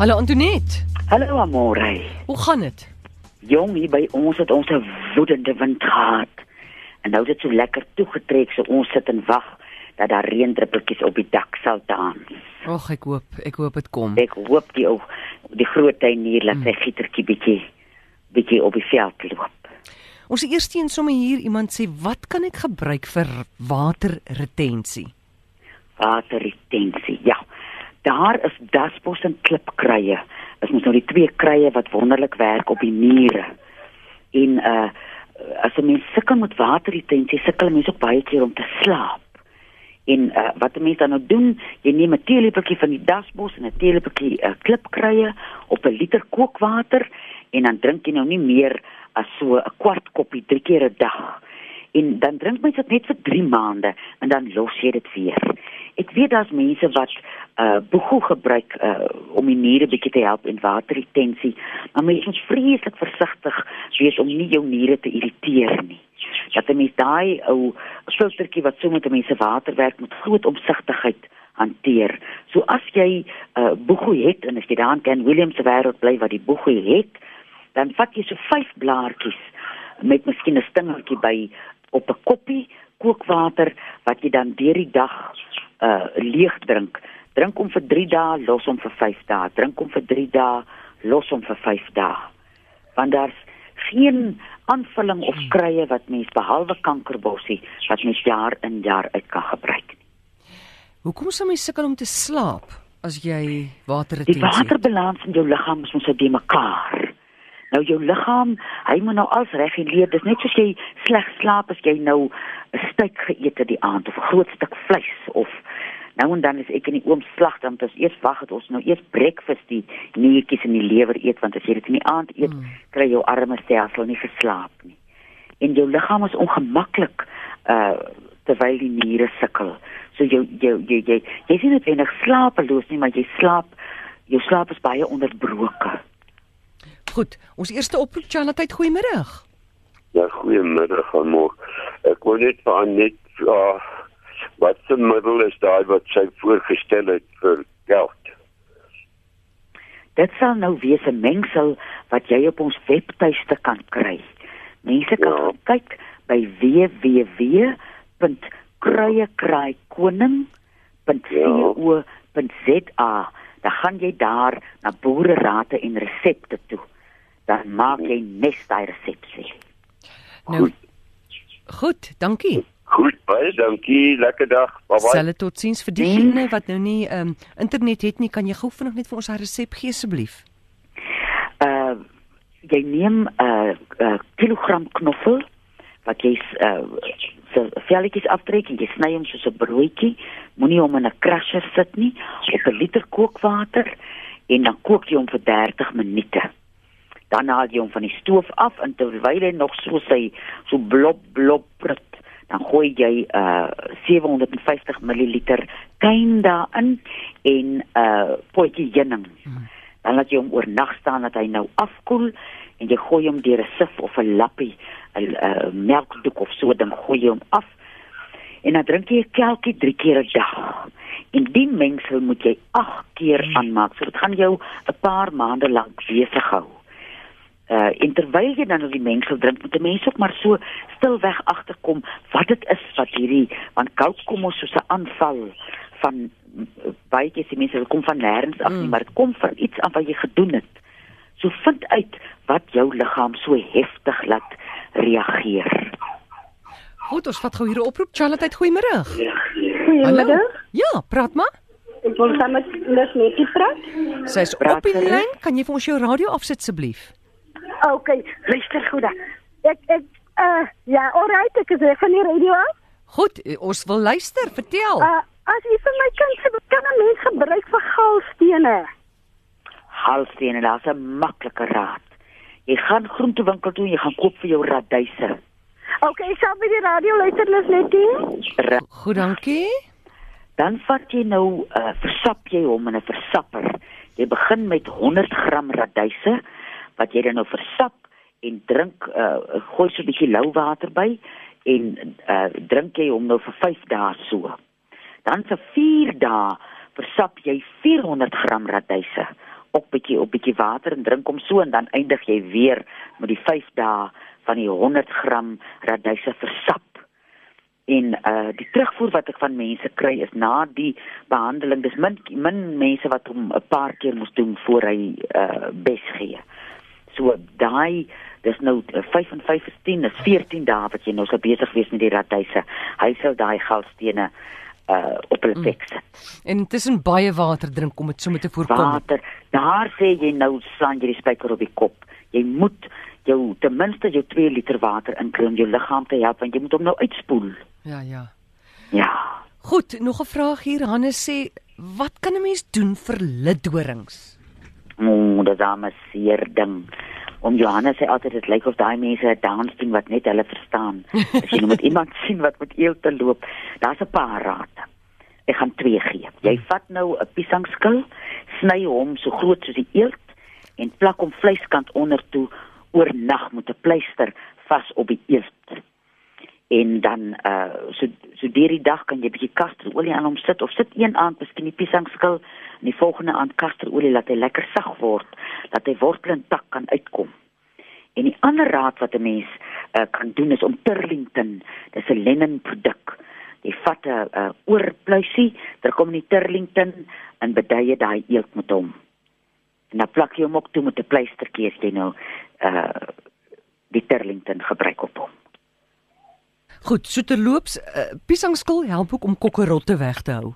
Hallo Antoinette. Hallo Amore. Hoe gaan dit? Jong, hier by ons het ons 'n woedende wind gehad. En nou is dit so lekker toegetrek so ons sit en wag dat daar reendruppeltjies op die dak sal dans. Ag, ek hoop, ek hoop dit kom. Ek hoop die ou die groot tuinier laat sy gietertjie bietjie bietjie op die veld loop. Ons eerste een sommer hier iemand sê, "Wat kan ek gebruik vir waterretensie?" Waterretensie. Ja. Daar is dasbos en klipkruie. Is nou die twee kruie wat wonderlik werk op die niere. En uh as 'n mens sukkel met waterretensie, sukkel mense ook baie keer om te slaap. En uh, wat 'n mens dan nou doen, jy neem 'n teelepeltjie van die dasbos en 'n teelepeltjie uh, klipkruie op 'n liter kookwater en dan drink jy nou nie meer as so 'n kwart koppie drie keer 'n dag. En dan drink mens dit net vir 3 maande en dan los jy dit weer. Ek weet daar's mense wat uh boegoe gebruik uh om die niere bietjie te help in waterretensie, maar mens moet vreeslik versigtig wees om nie jou niere te irriteer nie. Dat 'n mens daai ou filtertjie wat so met 'n mens se water werk met groot omsigtigheid hanteer. So as jy uh boegoe het en as jy daar aan Ken Williams se wêreld bly wat die boegoe het, dan vat jy so 5 blaartjies met miskien 'n stingertjie by op 'n koppie kookwater wat jy dan deur die dag uh leeg drink. Drink hom vir 3 dae, los hom vir 5 dae. Drink hom vir 3 dae, los hom vir 5 dae. Want daar's geen aanvulling of krye wat mens behalwe kankerbossie wat mens jaar in jaar uit kan gebruik. Hoekom sou mens sukkel om te slaap as jy Die waterretensie? het? waterbalans in jou liggaam is mos so die mekaar. Nou jou liggaam, hy moet nou als reguleer. Dis net soos jy sleg slaap as jy nou 'n steak geëet het die aand of 'n groot stuk vleis of nou en dan is ek in die oomslag dan dis eers wag het ons nou eers breakfast die niertjies in die lewer eet want as jy dit in die aand eet, Mm. kry jou arme stelsel nie geslaap nie. En jou liggaam is ongemaklik uh terwyl die niere sukkel. So jou jou jy jy jy sien dit wenig slapeloos nie, maar jy slaap jou slaap is baie onderbroke. Goed, ons eerste oproep Charlotte, goeiemôre. Ja, goeiemiddag aan môre. Ek wil net vir Anet vra wat se middel is daai wat sy voorgestel het vir geld? Dit sal nou wees 'n mengsel wat jy op ons webtuiste kan kry. Mense kan Ja. kyk by www.kruiekruikoning.co.za. Dan gaan jy daar na boererate en resepte toe. Dan maak jy nes daai resepte. Nou Goed, dankie. Goed, baie dankie. Lekker dag. Bye bye. Selle totsiens vir diegene wat nou nie ehm um, internet het nie, kan jy gou vinnig net vir ons daai resep gee asseblief? uh jy neem 'n uh, uh, kilogram knoffel wat jy uh so velletjies aftrek en jy sny hom soos 'n broodjie. Moenie hom in 'n crusher sit nie op 'n liter kookwater en dan kook jy hom vir 30 minute. Dan haal jy hom van die stoof af en terwyl hy nog so sy so blob blob prut, dan gooi jy uh 750 ml kuien daarin en uh potjie heuning. Dan laat jy hom oornag staan dat hy nou afkoel en jy gooi hom deur 'n sif of 'n lappie, 'n uh, melkdoek of so dan gooi jy hom af. En dan drink jy 'n kelkie 3 keer 'n dag. En die mengsel moet jy 8 keer aanmaak. So dit gaan jou 'n paar maande lank besig hou. Uh en terwyl jy dan nou die mengsel drink, moet 'n mens ook maar so stilweg agterkom wat dit is wat hierdie want koud kom ons soos 'n aanval van uh, baie keer sê mense dit kom van nêrens af nie, Mm. maar dit kom van iets af wat jy gedoen het. So vind uit wat jou liggaam so heftig laat reageer. Goed, ons vat gou hier 'n oproep. Charlotte, goeiemôre. Goeiemiddag. Ja, praat maar. Ek wil saam met Lis netjie praat. Sy's op die lyn. Kan jy vir ons jou radio afsit asseblief? OK, luister goed dan. Ek ek uh ja, alright, ek is reg van die radio af. Goed, eh, ons wil luister. Vertel. Uh as jy vir my kind se kan 'n mens gebruik vir galstene. Halstene, daar's 'n maklike raad. Jy gaan groentewinkel toe en jy gaan koop vir jou radyse. OK, ek sal by die radio luister. Ra Goed, dankie. dan vat jy nou uh, versap jy hom in 'n versapper. Jy begin met 100 gram radyse wat jy dan nou versap en drink uh, gooi so 'n bietjie lou water by en uh, drink jy hom nou vir 5 dae so. Dan vir 4 dae versap jy 400 gram radyse ook bietjie op bietjie water en drink hom so en dan eindig jy weer met die 5 dae van die 100 gram radyse versap. En uh die terugvoer wat ek van mense kry is na die behandeling, dis min min mense wat hom 'n paar keer moes doen voor hy uh bes gee. So daai dis nou uh, 5 en 5 is 10, is 14 dae wat jy nou so besig wees met die radyse. Hy sal daai galstene uh op hulle bek sit. En tussen baie water drink om dit sommer te voorkom. Water. Daar sê jy nou slaan jy die spyker op die kop. Jy moet jou ten minste jou 2 liter water inkry om jou liggaam te help want jy moet hom nou uitspoel. Ja, ja. Ja. Goed, nog 'n vraag hier. Hannes sê, wat kan 'n mens doen vir lidorings? O, dis 'n seer ding. Om Johannes sê altyd dit lyk of daai mense 'n dans doen wat net hulle verstaan. As jy nou met iemand sien wat met eel te loop, daar's 'n paar rade. Ek gaan twee gee. Jy vat nou 'n piesangskil, sny hom so groot soos die eelt en plak hom vleiskant onder toe oornag met 'n pleister vas op die eelt. En dan uh so so deur die dag kan jy bietjie kasterolie aan hom sit of sit een aand miskien die piesangskil en die volgende aand kasterolie laat hy lekker sag word, dat hy wortel en tak kan uitkom. En die ander raad wat 'n mens uh, kan doen is om Turlington, dis 'n linen produk. Jy vat 'n uh, oorpluisie, daar kom die Turlington en beduie daai eelt met hom. En dan plak jy hom ook toe met 'n pleistertjie as jy nou uh die Turlington gebruik op hom. Goed, so terloops, uh, piesangskil help ook om kokkerotte weg te hou.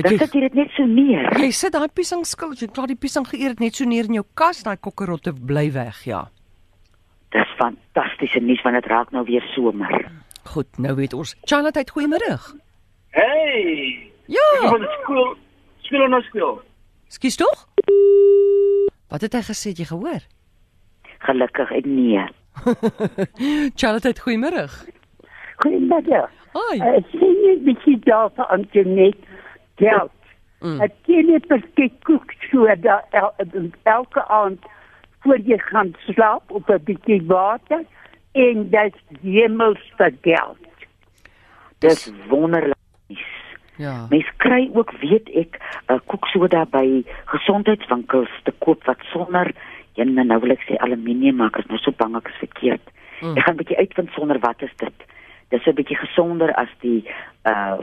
Jy- sit jy dit net so neer. Jy sit daai piesangskil, jy klaar die piesang geëet het, net so neer in jou kas, daai kokkerotte bly weg, ja. Dis fantastiese nuus want dit raak nou weer somer. Goed, nou weet ons. Charlotte, goeiemôre. Hey! Ja. Van skool, skool na skool. Skus tog? Wat het hy gesê, jy gehoor? Gelukkig en nee. Charlotte, goeiemôre. Goeiemiddag. Hoi. Ek sien jy bietjie daar vir Antoinette geld. Mm. Ek ken nie perske koek so dat el, elke aand voor jy gaan slaap op 'n bietjie water en dit hemelste geld. Dis wonderlik. Ja. Mens kry ook, weet ek, 'n uh, koeksoda by gesondheidswinkels te koop wat sonder en nou wil ek sê aluminium maak, is nou so bang ek is verkeerd. Mm. Mm. Ek gaan 'n bietjie uitvind sonder wat is dit. Dis 'n bietjie gesonder as die uh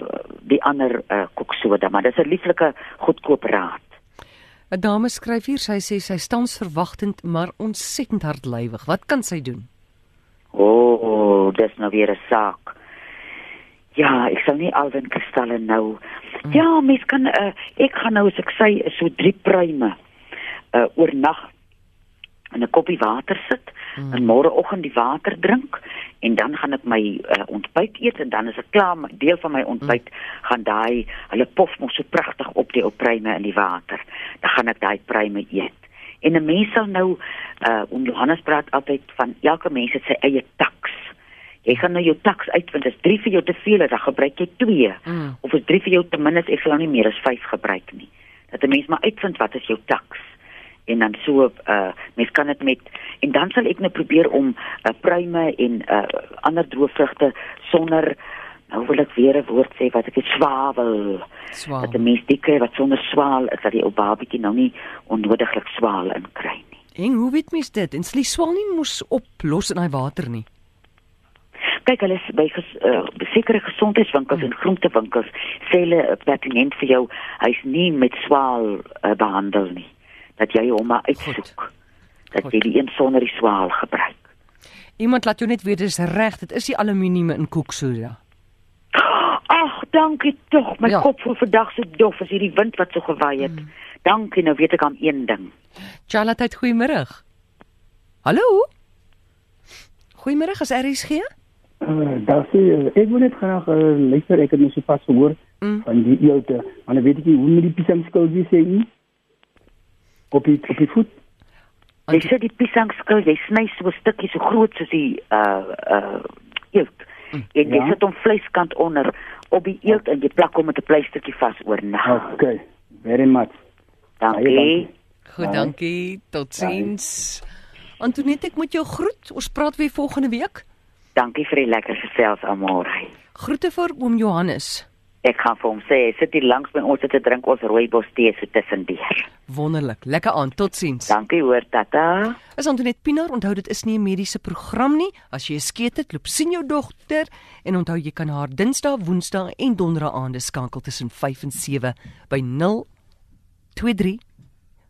die ander uh koeksoda, maar dis 'n lieflike goedkoop raad. 'n Dame skryf hier, sy sê sy stans verwagtend, maar ontsettend hardlywig. Wat kan sy doen? O, oh, dis nou weer 'n saak. Ja, ek sal nie alwen kristalle nou. Mm. Ja, mens kan uh, ek gaan nou as ek sê so drie pruime uh oornag in 'n koppie water sit mm. en môreoggend die water drink en dan gaan ek my uh, ontbyt eet en dan is ek klaar met deel van my ontbyt mm. gaan daai hulle pof mos so pragtig op die ou pruime in die water. Dan gaan ek daai pruime eet. En 'n mens sal nou uh om Johannes praat altyd van elke mens het sy eie taks. Jy gaan nou jou taks uitvind. As 3 vir jou te veel is, dan gebruik jy 2. Mm. Of as 3 vir jou te min is, ek sal nou nie meer as 5 gebruik nie. Dat 'n mens maar uitvind wat is jou taks. En dan so uh mens kan dit met en dan sal ek nou probeer om uh, pruime en uh ander droë vrugte sonder nou wil ek weer 'n woord sê wat ek het swawel. Swaal. Dat 'n mens die kry wat sonder swaal is dat die ou babatjie nou nie onnodiglik swaal inkry nie. En hoe weet mens dit? En slie swaal nie mos oplos in daai water nie. kyk hulle is by ges, uh, sekere gesondheidswinkels en groentewinkels sê hulle pertinent vir jou hy's nie met swaal uh, behandel nie dat jy hom maar uitsoek dat Goed. jy die een sonder die swaal gebruik Iemand laat jou net weet dis reg, dit is die aluminium in koeksoda. ag dankie tog my Ja. kop voel vandag so dof as hierdie wind wat so gewaai het mm. dankie nou weet ek aan een ding Charlotte, goeiemôre. Hallo? Goeiemôre, is RSG? Uh, daar sê uh, ek wil net graag uh, luister ek het nou so pas gehoor Mm. van die eelde maar dan weet ek nie hoe met die piesangskil wie sê nie op die op die voet jy sit die piesangskil jy sny so 'n stukkie so groot soos die uh uh eelt en jy Ja. sit hom vleiskant onder op die eelt en jy plak hom met 'n pleistertjie vas oor nag okay very much dankie dankie. Goed, dankie. Totsiens. Antoinette, ek moet jou groet. Ons praat weer volgende week. dankie vir die lekker gesels almôre Groete vir oom Johannes. Ek gaan vir hom sê, sit hier langs by ons te drink ons rooibos tee so tussendeur. Wonderlik. Lekker aan. Totsiens. Dankie hoor tata. Is Antoinette Pinaar, onthou dit is nie 'n mediese program nie. As jy 'n skeet het, loop sien jou dogter en onthou jy kan haar Dinsdae, Woensdae en Donderdae aande skakel tussen 5 en 7 by 023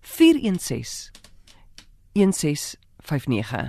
416 1659.